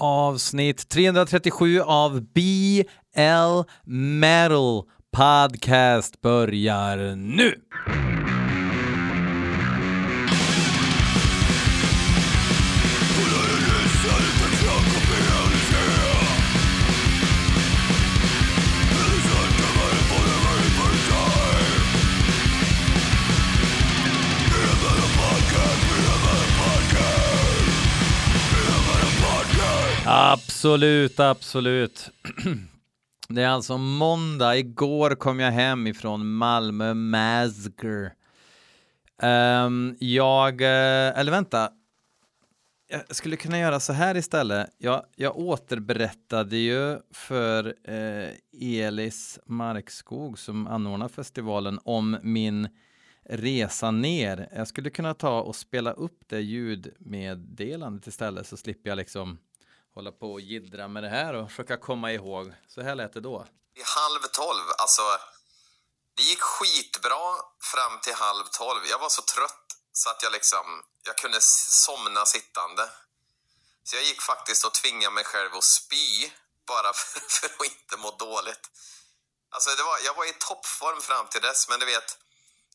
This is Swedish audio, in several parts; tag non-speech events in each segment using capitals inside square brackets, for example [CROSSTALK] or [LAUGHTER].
Avsnitt 337 av BL Metal Podcast börjar nu! Absolut, absolut. [CLEARS THROAT] Det är alltså måndag. Igår kom jag hem ifrån Malmö Massacre. Um, jag, eh, eller vänta. Jag skulle kunna göra så här istället. Jag, jag återberättade ju för eh, Elis Markskog som anordnar festivalen om min resa ner. Jag skulle kunna ta och spela upp det ljudmeddelandet istället så slipper jag liksom hålla på och gidra med det här och försöka komma ihåg. Så här lät det då. I halv tolv, alltså. Det gick skitbra fram till halv tolv. Jag var så trött så att jag liksom, jag kunde somna sittande. Så jag gick faktiskt och tvingade mig själv att spy bara för, [LAUGHS] för att inte må dåligt. Alltså det var, jag var i toppform fram till dess, men du vet,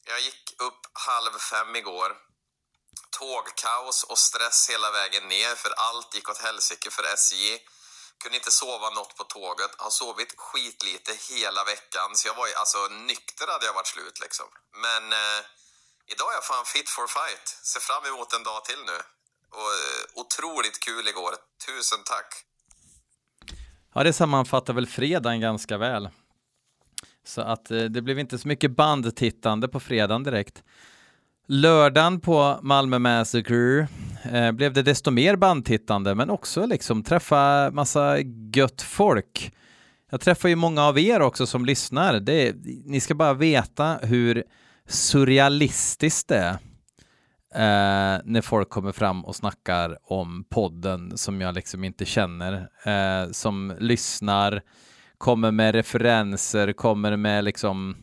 jag gick upp halv fem igår tågkaos och stress hela vägen ner för allt gick åt helsike för SJ. Kunde inte sova något på tåget, har sovit skitlite hela veckan. Så jag var ju alltså nykter hade jag varit slut liksom. Men eh, idag är jag fan fit for fight. Ser fram emot en dag till nu. Och eh, otroligt kul igår. Tusen tack! Ja, det sammanfattar väl fredagen ganska väl. Så att eh, det blev inte så mycket bandtittande på fredagen direkt. Lördagen på Malmö Massacre eh, blev det desto mer bandtittande, men också liksom träffa massa gött folk. Jag träffar ju många av er också som lyssnar. Det, ni ska bara veta hur surrealistiskt det är eh, när folk kommer fram och snackar om podden som jag liksom inte känner, eh, som lyssnar, kommer med referenser, kommer med liksom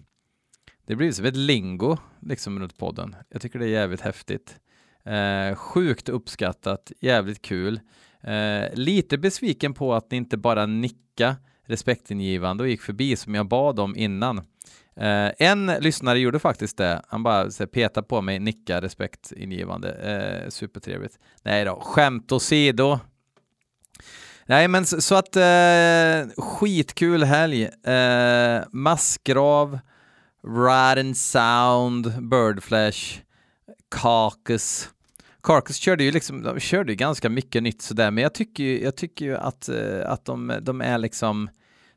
det blir som ett lingo liksom runt podden. Jag tycker det är jävligt häftigt. Eh, sjukt uppskattat, jävligt kul. Eh, lite besviken på att ni inte bara nicka respektingivande och gick förbi som jag bad om innan. Eh, en lyssnare gjorde faktiskt det. Han bara så, petade på mig, nicka respektingivande. Eh, supertrevligt. Nej då, skämt åsido. Nej, men så, så att eh, skitkul helg. Eh, massgrav Rotten Sound, Birdflash, Carcass. Carcass körde ju liksom, de körde ju ganska mycket nytt sådär, men jag tycker ju, jag tycker ju att, eh, att de, de är liksom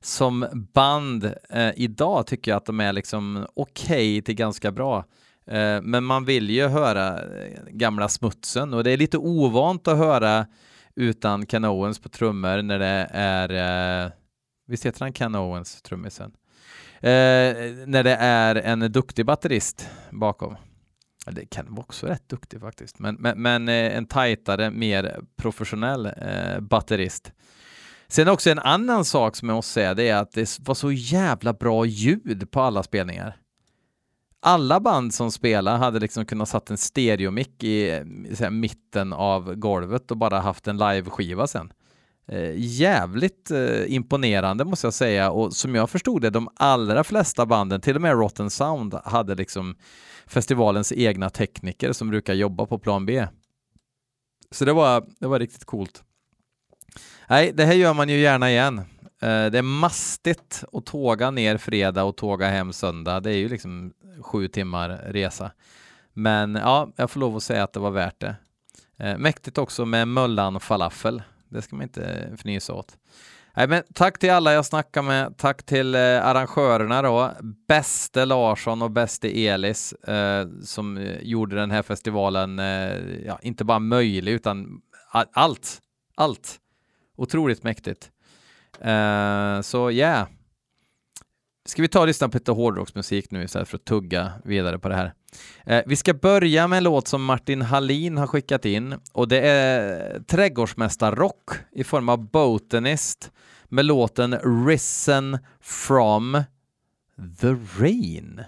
som band eh, idag tycker jag att de är liksom okej okay till ganska bra. Eh, men man vill ju höra eh, gamla smutsen och det är lite ovant att höra utan Ken Owens på trummor när det är, eh, visst heter han Ken Owens, trummisen? Eh, när det är en duktig batterist bakom. Det kan vara också rätt duktig faktiskt, men, men, men eh, en tajtare, mer professionell eh, batterist. Sen också en annan sak som jag måste säga, det är att det var så jävla bra ljud på alla spelningar. Alla band som spelar hade liksom kunnat satt en stereomick i eh, här, mitten av golvet och bara haft en live-skiva sen. Eh, jävligt eh, imponerande måste jag säga och som jag förstod det, de allra flesta banden, till och med Rotten Sound, hade liksom festivalens egna tekniker som brukar jobba på plan B. Så det var, det var riktigt coolt. Nej, det här gör man ju gärna igen. Eh, det är mastigt att tåga ner fredag och tåga hem söndag. Det är ju liksom sju timmar resa. Men ja, jag får lov att säga att det var värt det. Eh, mäktigt också med Möllan falafel. Det ska man inte fnysa åt. Nej, men tack till alla jag snackar med. Tack till eh, arrangörerna då. Bäste Larsson och bäste Elis eh, som eh, gjorde den här festivalen, eh, ja, inte bara möjlig utan allt. Allt. Otroligt mäktigt. Eh, så ja. Yeah. Ska vi ta och lyssna på lite hårdrocksmusik nu istället för att tugga vidare på det här? Eh, vi ska börja med en låt som Martin Hallin har skickat in och det är trädgårdsmästarrock i form av Botanist med låten Risen from the Rain.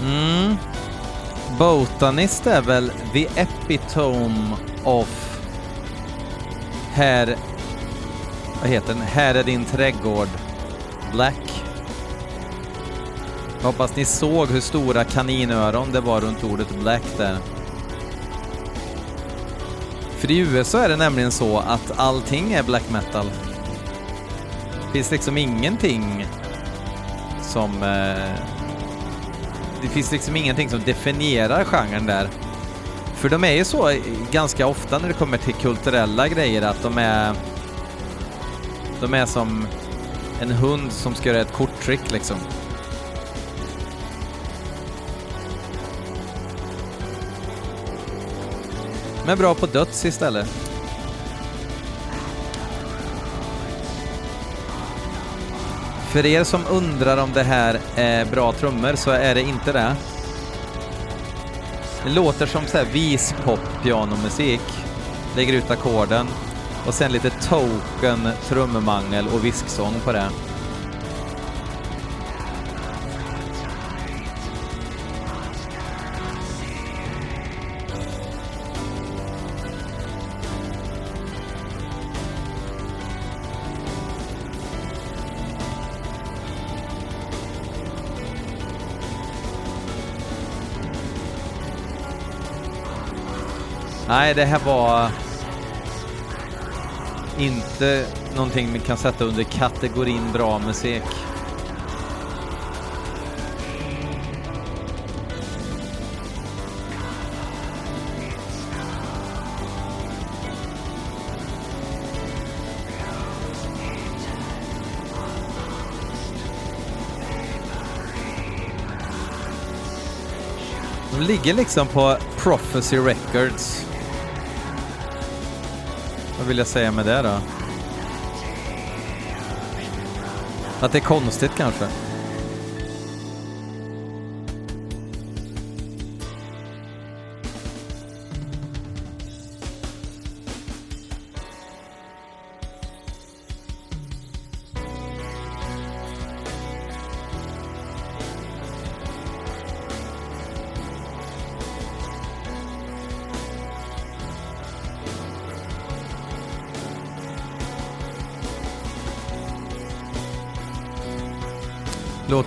Mm. Botanist är väl the epitome of här, vad heter den, här är din trädgård, Black. Jag hoppas ni såg hur stora kaninöron det var runt ordet Black där. För i USA är det nämligen så att allting är black metal. Det finns liksom ingenting som... Eh, det finns liksom ingenting som definierar genren där. För de är ju så ganska ofta när det kommer till kulturella grejer att de är... De är som en hund som ska göra ett korttrick liksom. Men bra på döds istället. För er som undrar om det här är bra trummor så är det inte det. Det låter som så här vispop pianomusik. Lägger ut ackorden och sen lite token trummangel och visksång på det. Nej, det här var inte någonting vi kan sätta under kategorin bra musik. De ligger liksom på Prophecy Records. Vad vill jag säga med det då? Att det är konstigt kanske?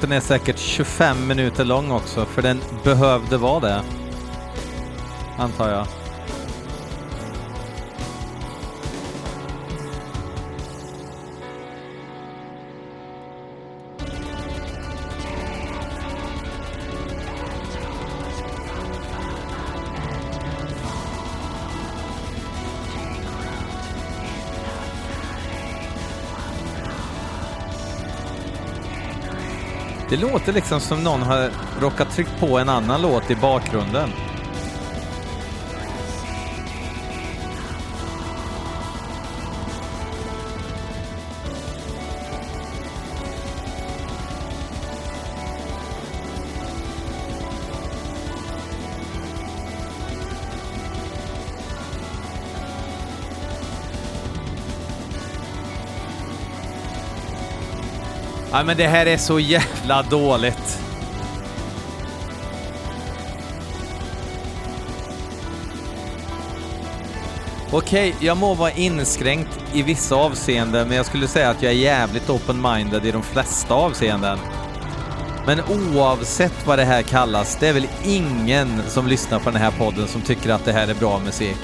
Låten är säkert 25 minuter lång också, för den behövde vara det. Antar jag. Det låter liksom som någon har råkat tryckt på en annan låt i bakgrunden. Ja, men det här är så jävla dåligt. Okej, jag må vara inskränkt i vissa avseenden, men jag skulle säga att jag är jävligt open-minded i de flesta avseenden. Men oavsett vad det här kallas, det är väl ingen som lyssnar på den här podden som tycker att det här är bra musik.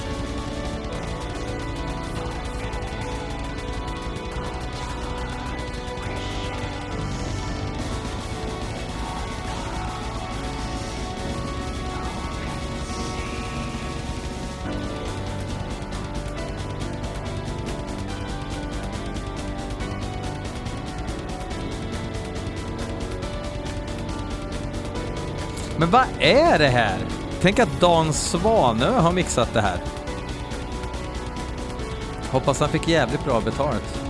Vad är det här? Tänk att Dan Svanö har mixat det här. Hoppas han fick jävligt bra betalt.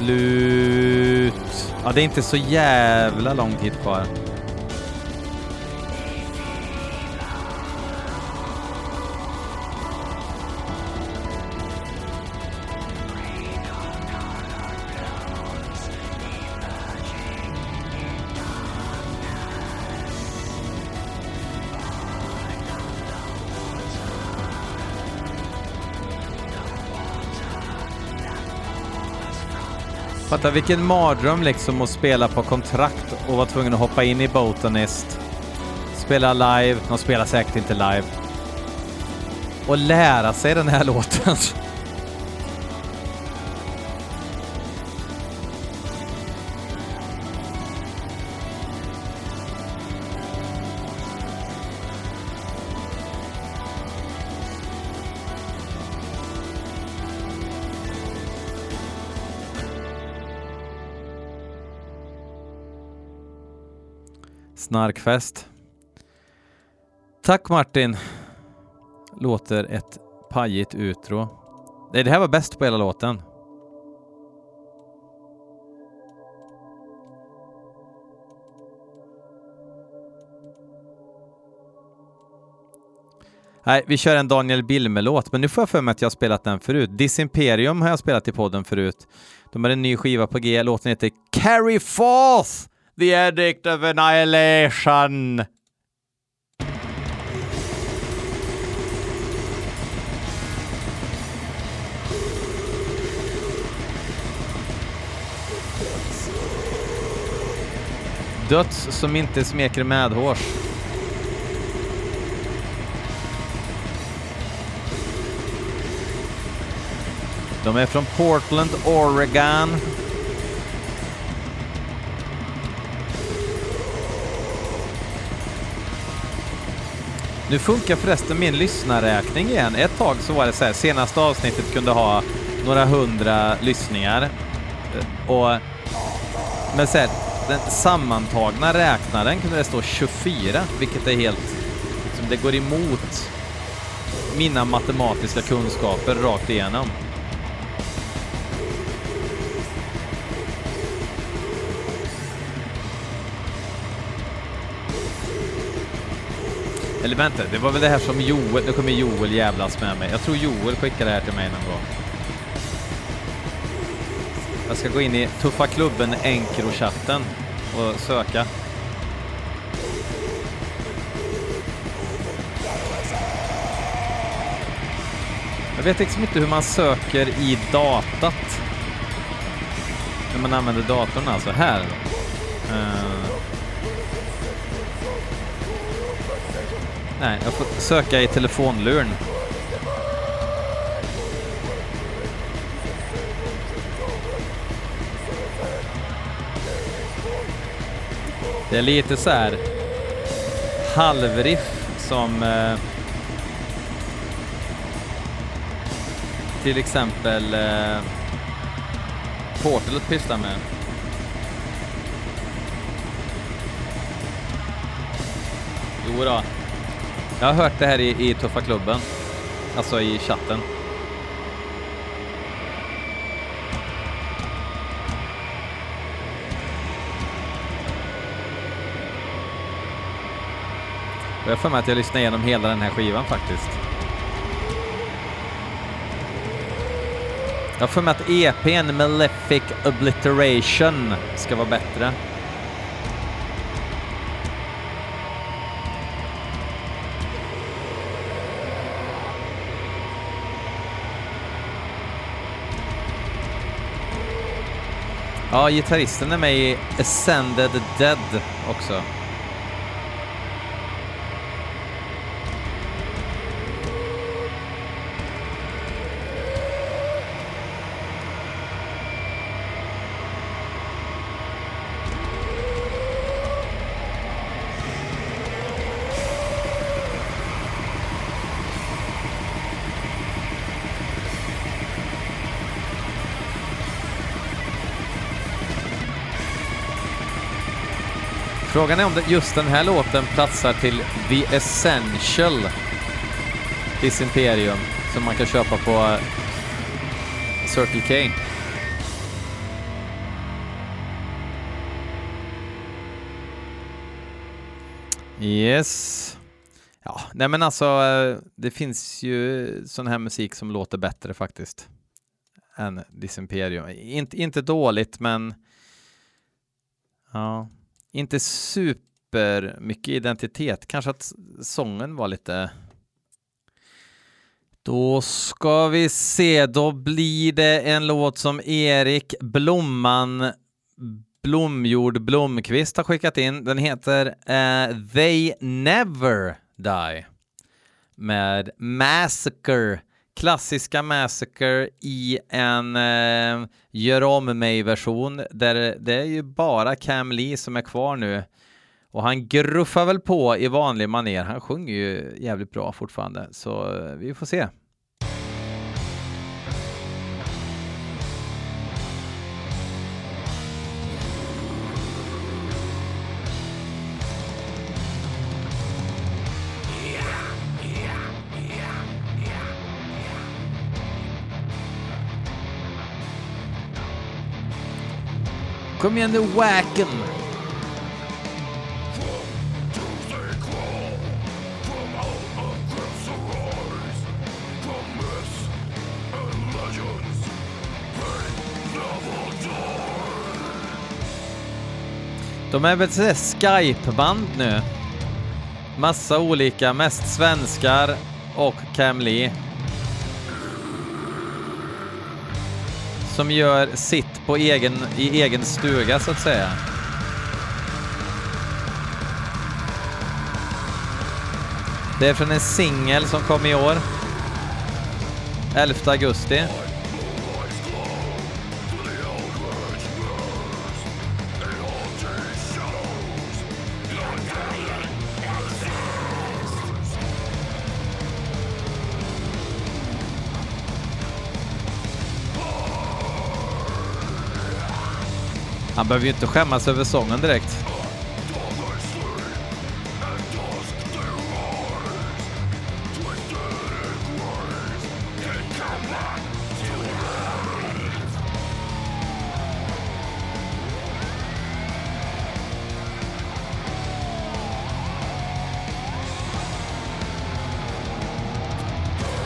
Slut. Ja, det är inte så jävla lång tid kvar. Fatta vilken mardröm liksom att spela på kontrakt och vara tvungen att hoppa in i Botanist. Spela live, de spelar säkert inte live. Och lära sig den här [LAUGHS] låten. Snarkfest. Tack Martin. Låter ett pajigt utro. Nej, det här var bäst på hela låten. Nej, vi kör en Daniel Bilme-låt, men nu får jag för mig att jag har spelat den förut. Disimperium har jag spelat i podden förut. De har en ny skiva på G, låten heter Carry Forth! The Edict of Annihilation. Döds som inte smeker medhårs. De är från Portland, Oregon. Nu funkar förresten min lyssnarräkning igen. Ett tag så var det så här, senaste avsnittet kunde ha några hundra lyssningar. Och, men så här, den sammantagna räknaren kunde det stå 24, vilket är helt... Liksom, det går emot mina matematiska kunskaper rakt igenom. Eller vänta, det var väl det här som Joel, nu kommer Joel jävlas med mig. Jag tror Joel skickade det här till mig någon gång. Jag ska gå in i Tuffa klubben Encrochatten och söka. Jag vet liksom inte hur man söker i datat. När man använder datorn alltså. Här. Uh, Nej, jag får söka i telefonluren. Det är lite så här halvriff som eh, till exempel eh, Portalet pysslar med. Jo då. Jag har hört det här i, i Tuffa klubben, alltså i chatten. jag har för mig att jag lyssnar igenom hela den här skivan faktiskt. Jag har för mig att EPn Malefic Obliteration ska vara bättre. Ja, gitarristen är med i Ascended Dead också. Frågan är om just den här låten platsar till The Essential Disimperium som man kan köpa på eh, Circle K. Yes. Ja, nej men alltså, eh, det finns ju sån här musik som låter bättre faktiskt än Disimperium. Inte, inte dåligt, men ja, inte super mycket identitet. Kanske att sången var lite då ska vi se, då blir det en låt som Erik Blomman Blomjord Blomqvist har skickat in. Den heter uh, They Never Die med Massacre. Klassiska Massacre i en eh, gör om mig-version där det är ju bara Cam Lee som är kvar nu. Och han gruffar väl på i vanlig maner. Han sjunger ju jävligt bra fortfarande, så vi får se. Kom igen nu, Wacken! De är väl Skype-band nu? Massa olika, mest svenskar och Cam Lee. Som gör sitt på egen, i egen stuga så att säga. Det är från en singel som kom i år. 11 augusti. Behöver ju inte skämmas över sången direkt.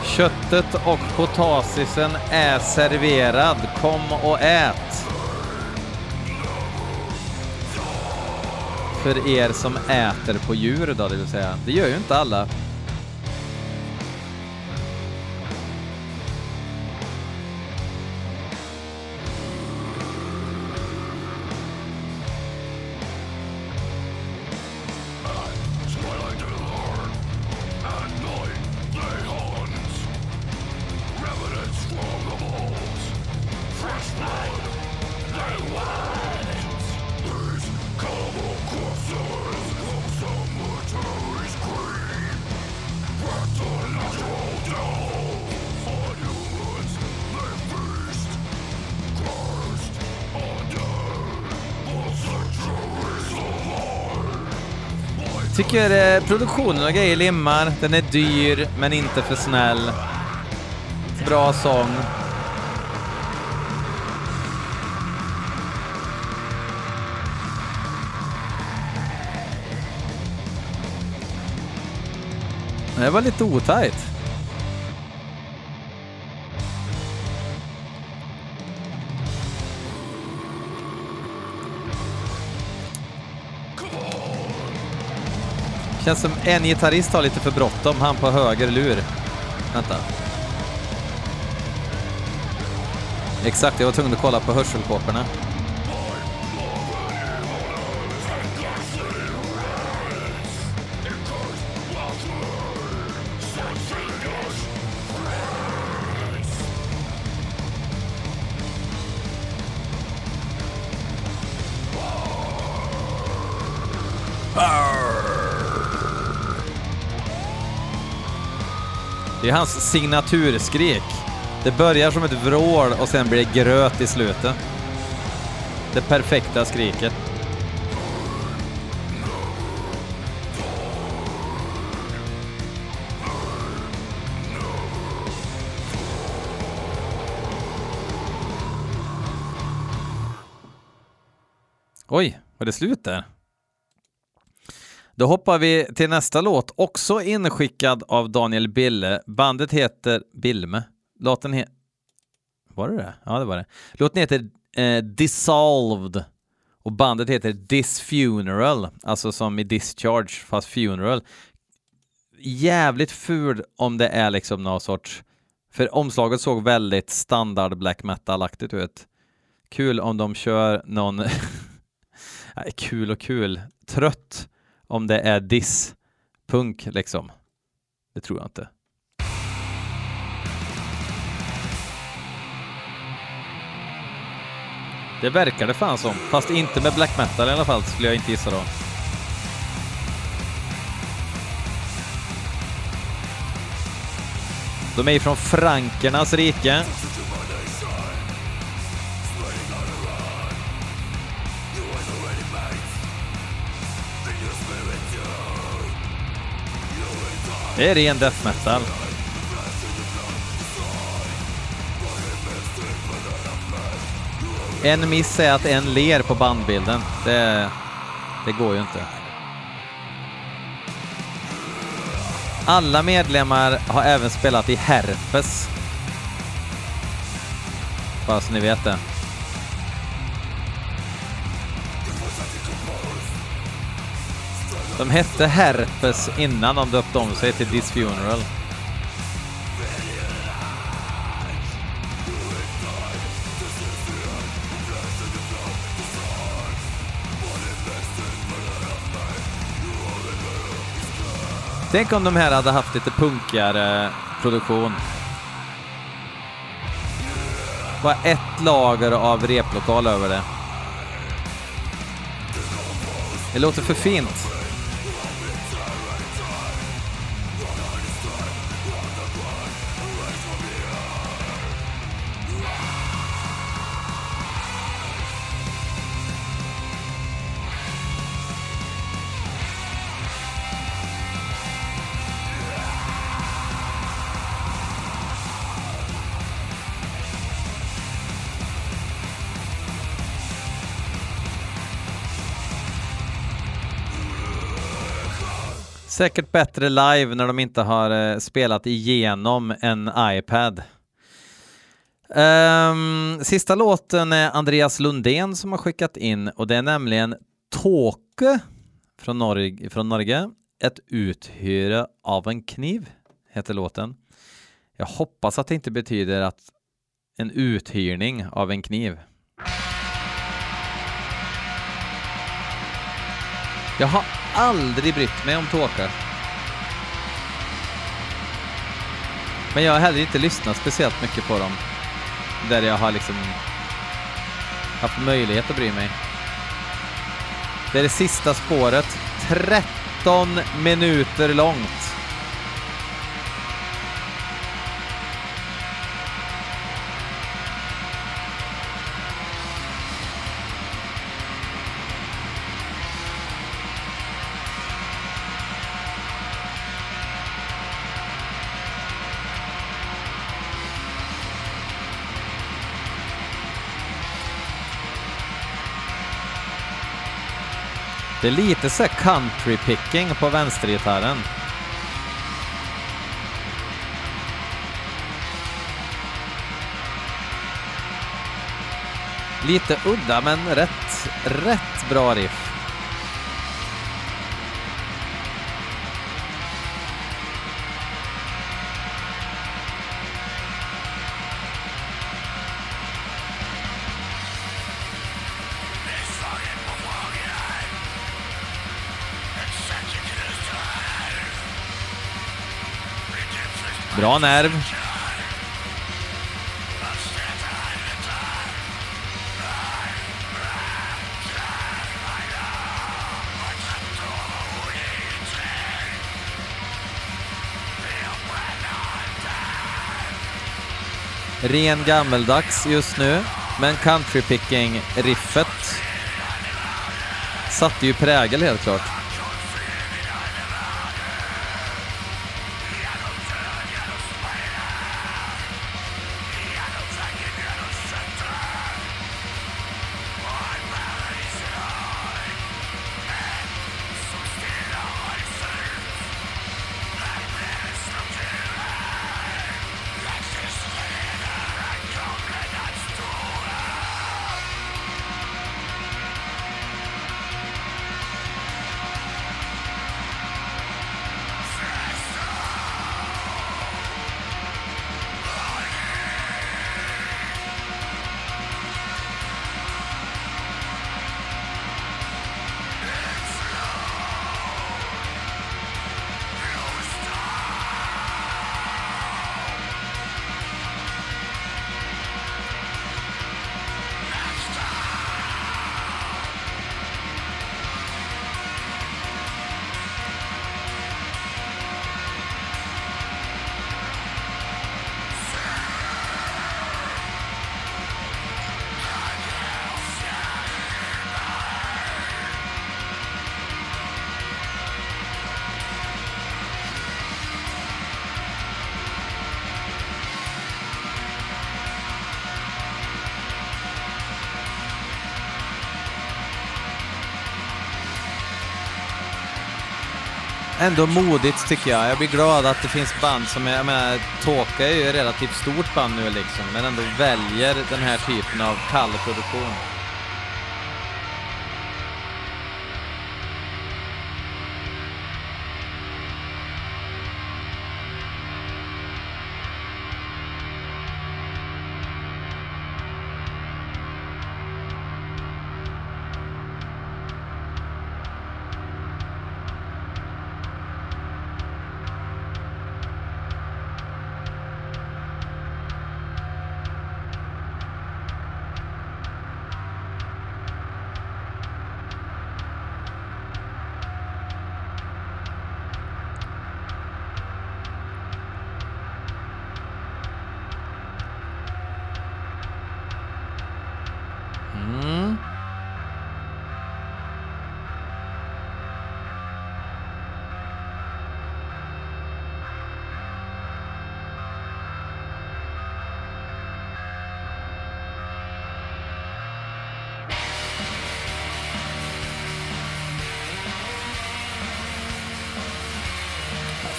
Köttet och potatisen är serverad. Kom och ät! För er som äter på djur då, det vill säga. Det gör ju inte alla. Tycker eh, produktionen och grejer limmar. Den är dyr, men inte för snäll. Bra sång. Det var lite otajt. Känns som en gitarrist har lite för bråttom, han på höger lur. Vänta. Exakt, jag var tvungen att kolla på hörselkåporna. Det är hans signaturskrik. Det börjar som ett vrål och sen blir det gröt i slutet. Det perfekta skriket. Oj, var det slut där? Då hoppar vi till nästa låt, också inskickad av Daniel Bille. Bandet heter Bilme. Låten heter... Var det det? Ja, det var det. Låten heter eh, Dissolved och bandet heter Disfuneral, alltså som i Discharge fast Funeral. Jävligt ful om det är liksom någon sorts... För omslaget såg väldigt standard black metal-aktigt ut. Kul om de kör någon... [LAUGHS] Nej, kul och kul. Trött om det är diss-punk liksom. Det tror jag inte. Det verkar det fan som, fast inte med black metal i alla fall, skulle jag inte gissa då. De är ju från frankernas rike. Det är ren death metal. En miss är att en ler på bandbilden. Det, det går ju inte. Alla medlemmar har även spelat i Herpes. Bara så ni vet det. De hette Herpes innan de döpte om sig till This Funeral. Tänk om de här hade haft lite punkigare produktion. Bara ett lager av replokal över det. Det låter för fint. Säkert bättre live när de inte har eh, spelat igenom en iPad. Um, sista låten är Andreas Lundén som har skickat in och det är nämligen Tåke från, Norge, från Norge. Ett uthyre av en kniv heter låten. Jag hoppas att det inte betyder att en uthyrning av en kniv. Jag har aldrig brytt mig om tåkar. Men jag har heller inte lyssnat speciellt mycket på dem. Där jag har liksom haft möjlighet att bry mig. Det är det sista spåret. 13 minuter långt. Det är lite så country picking på vänstergitarren. Lite udda men rätt, rätt bra riff. Bra nerv. Ren gammeldags just nu, men countrypicking-riffet satte ju prägel helt klart. Ändå modigt tycker jag. Jag blir glad att det finns band som, jag menar, Tåka är ju ett relativt stort band nu liksom, men ändå väljer den här typen av kall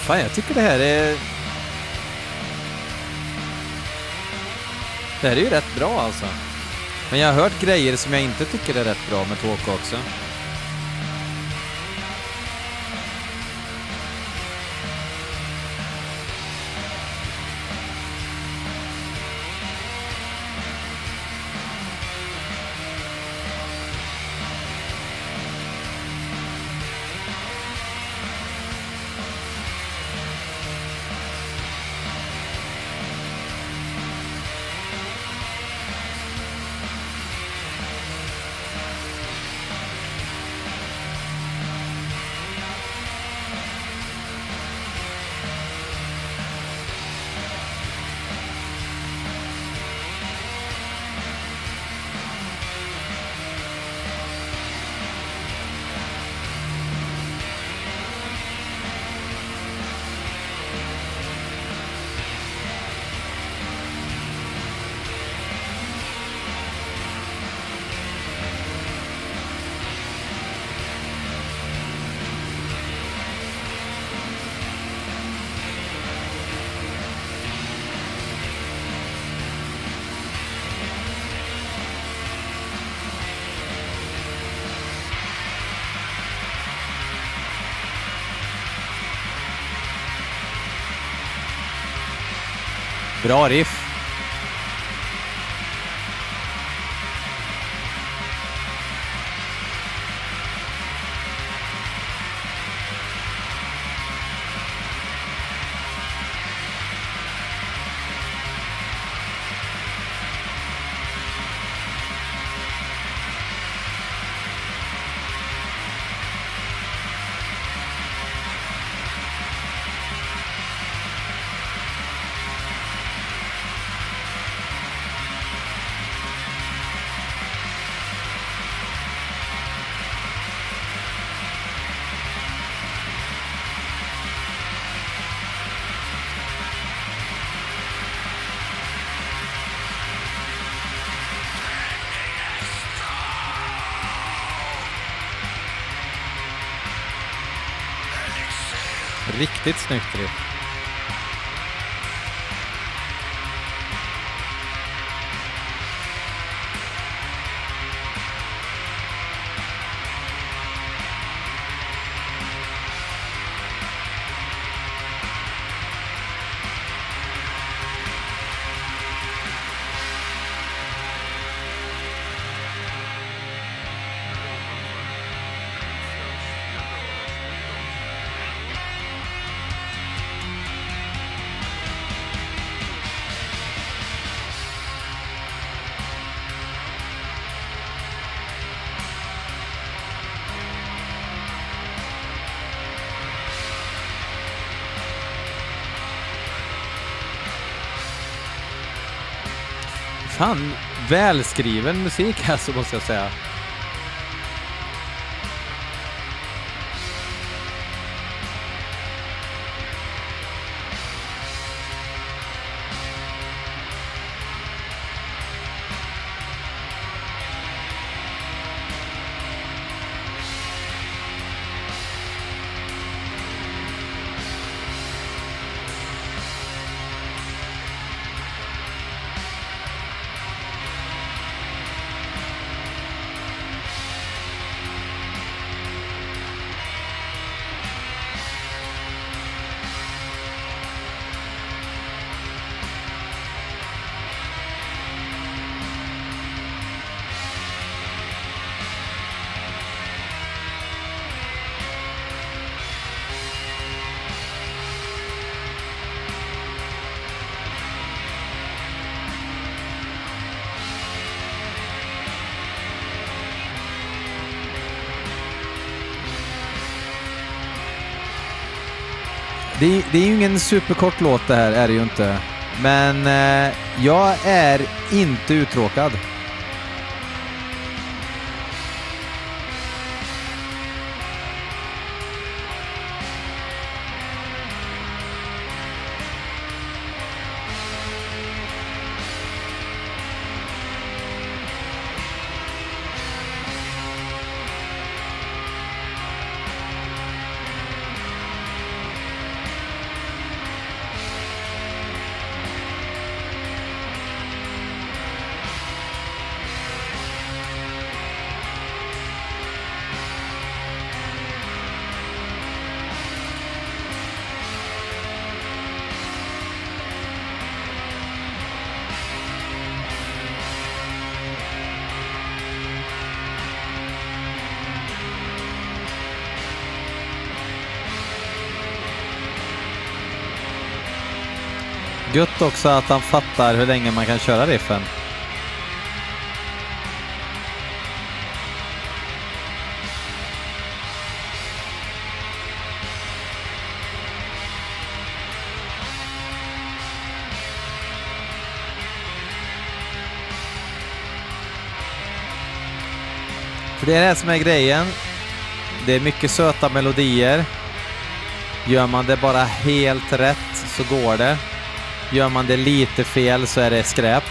Fan, jag tycker det här är... Det här är ju rätt bra alltså. Men jag har hört grejer som jag inte tycker är rätt bra med Tåka också. Bra Riktigt snyggt riff. Fan, välskriven musik alltså måste jag säga. Det, det är ju ingen superkort låt det här, är det ju inte. Men eh, jag är inte uttråkad. Gött också att han fattar hur länge man kan köra riffen. För det är det som är grejen. Det är mycket söta melodier. Gör man det bara helt rätt så går det. Gör man det lite fel så är det skräp.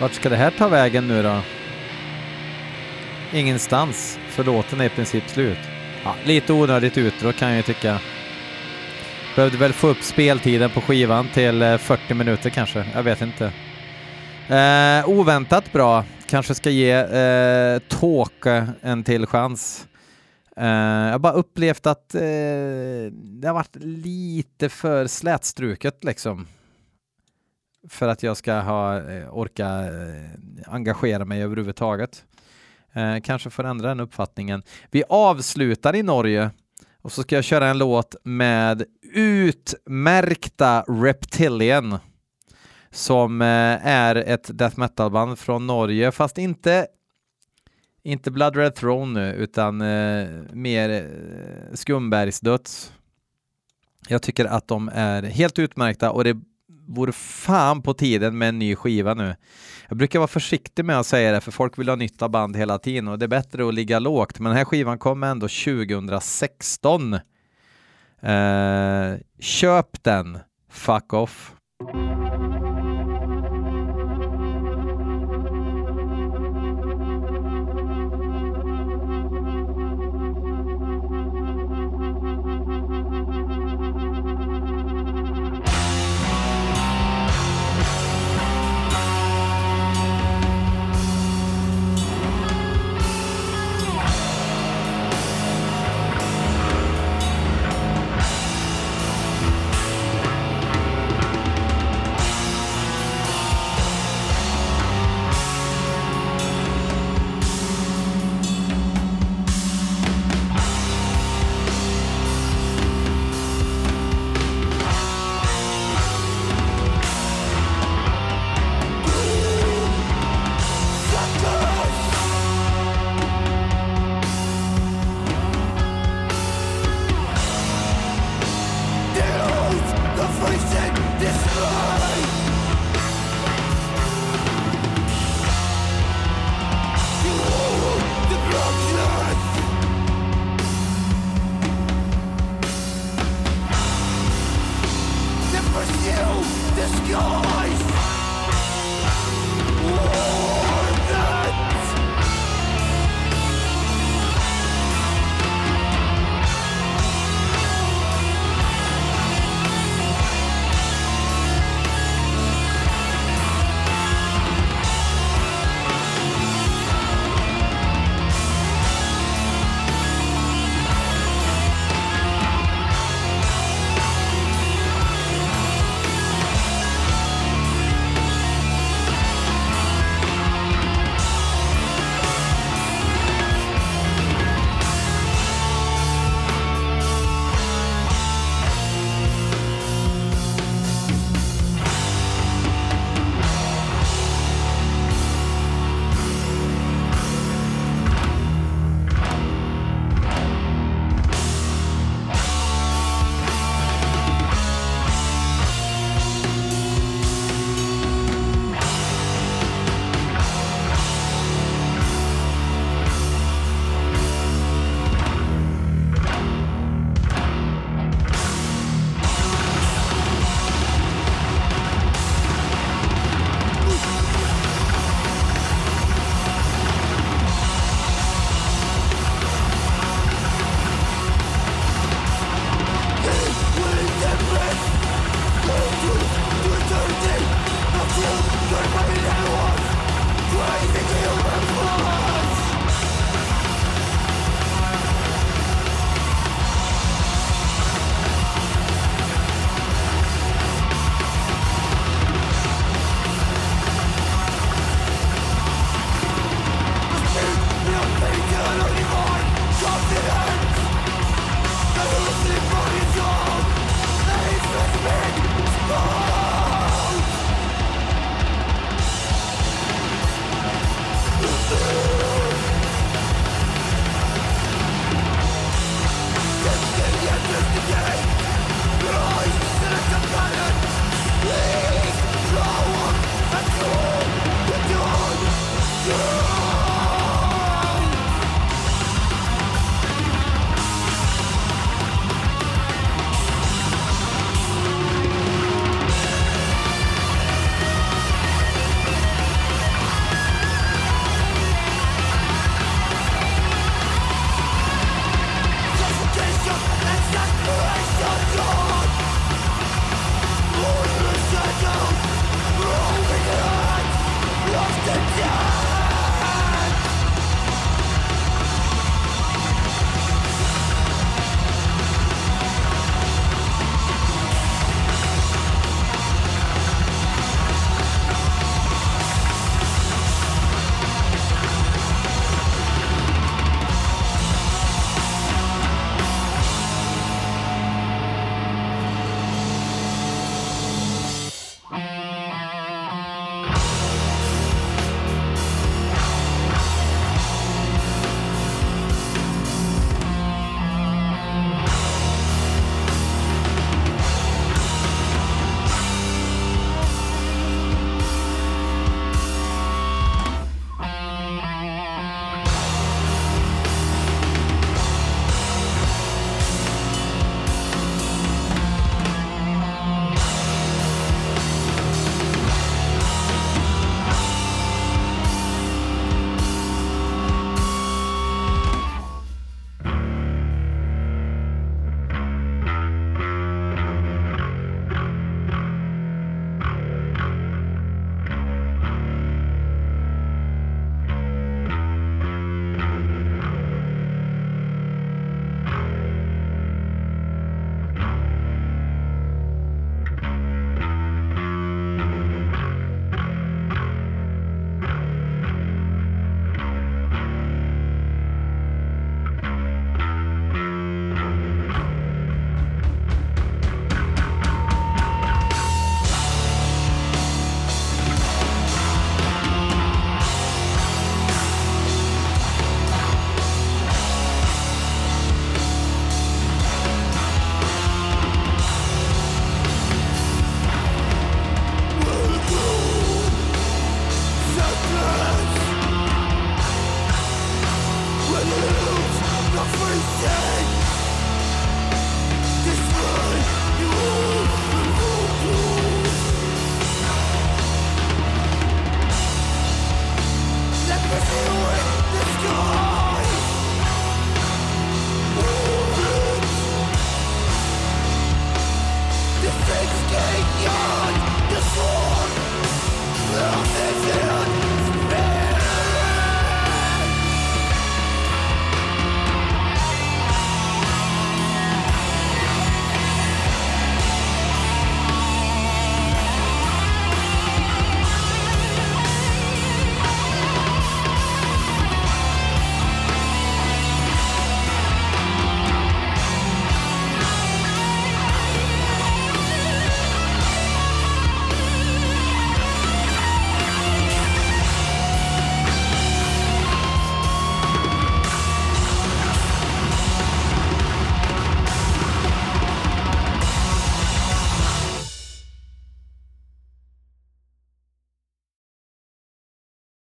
Vart ska det här ta vägen nu då? Ingenstans, för låten är i princip slut. Ja, lite onödigt utdrag kan jag ju tycka. Behövde väl få upp speltiden på skivan till eh, 40 minuter kanske, jag vet inte. Eh, oväntat bra, kanske ska ge eh, Tåke en till chans. Eh, jag har bara upplevt att eh, det har varit lite för slätstruket liksom för att jag ska ha, eh, orka eh, engagera mig överhuvudtaget. Eh, kanske får ändra den uppfattningen. Vi avslutar i Norge och så ska jag köra en låt med utmärkta Reptilian som eh, är ett death metal-band från Norge, fast inte inte Blood Red Throne nu, utan eh, mer eh, Skumbergsdöds. Jag tycker att de är helt utmärkta och det vore fan på tiden med en ny skiva nu. Jag brukar vara försiktig med att säga det för folk vill ha nytta band hela tiden och det är bättre att ligga lågt. Men den här skivan kom ändå 2016. Eh, köp den, fuck off.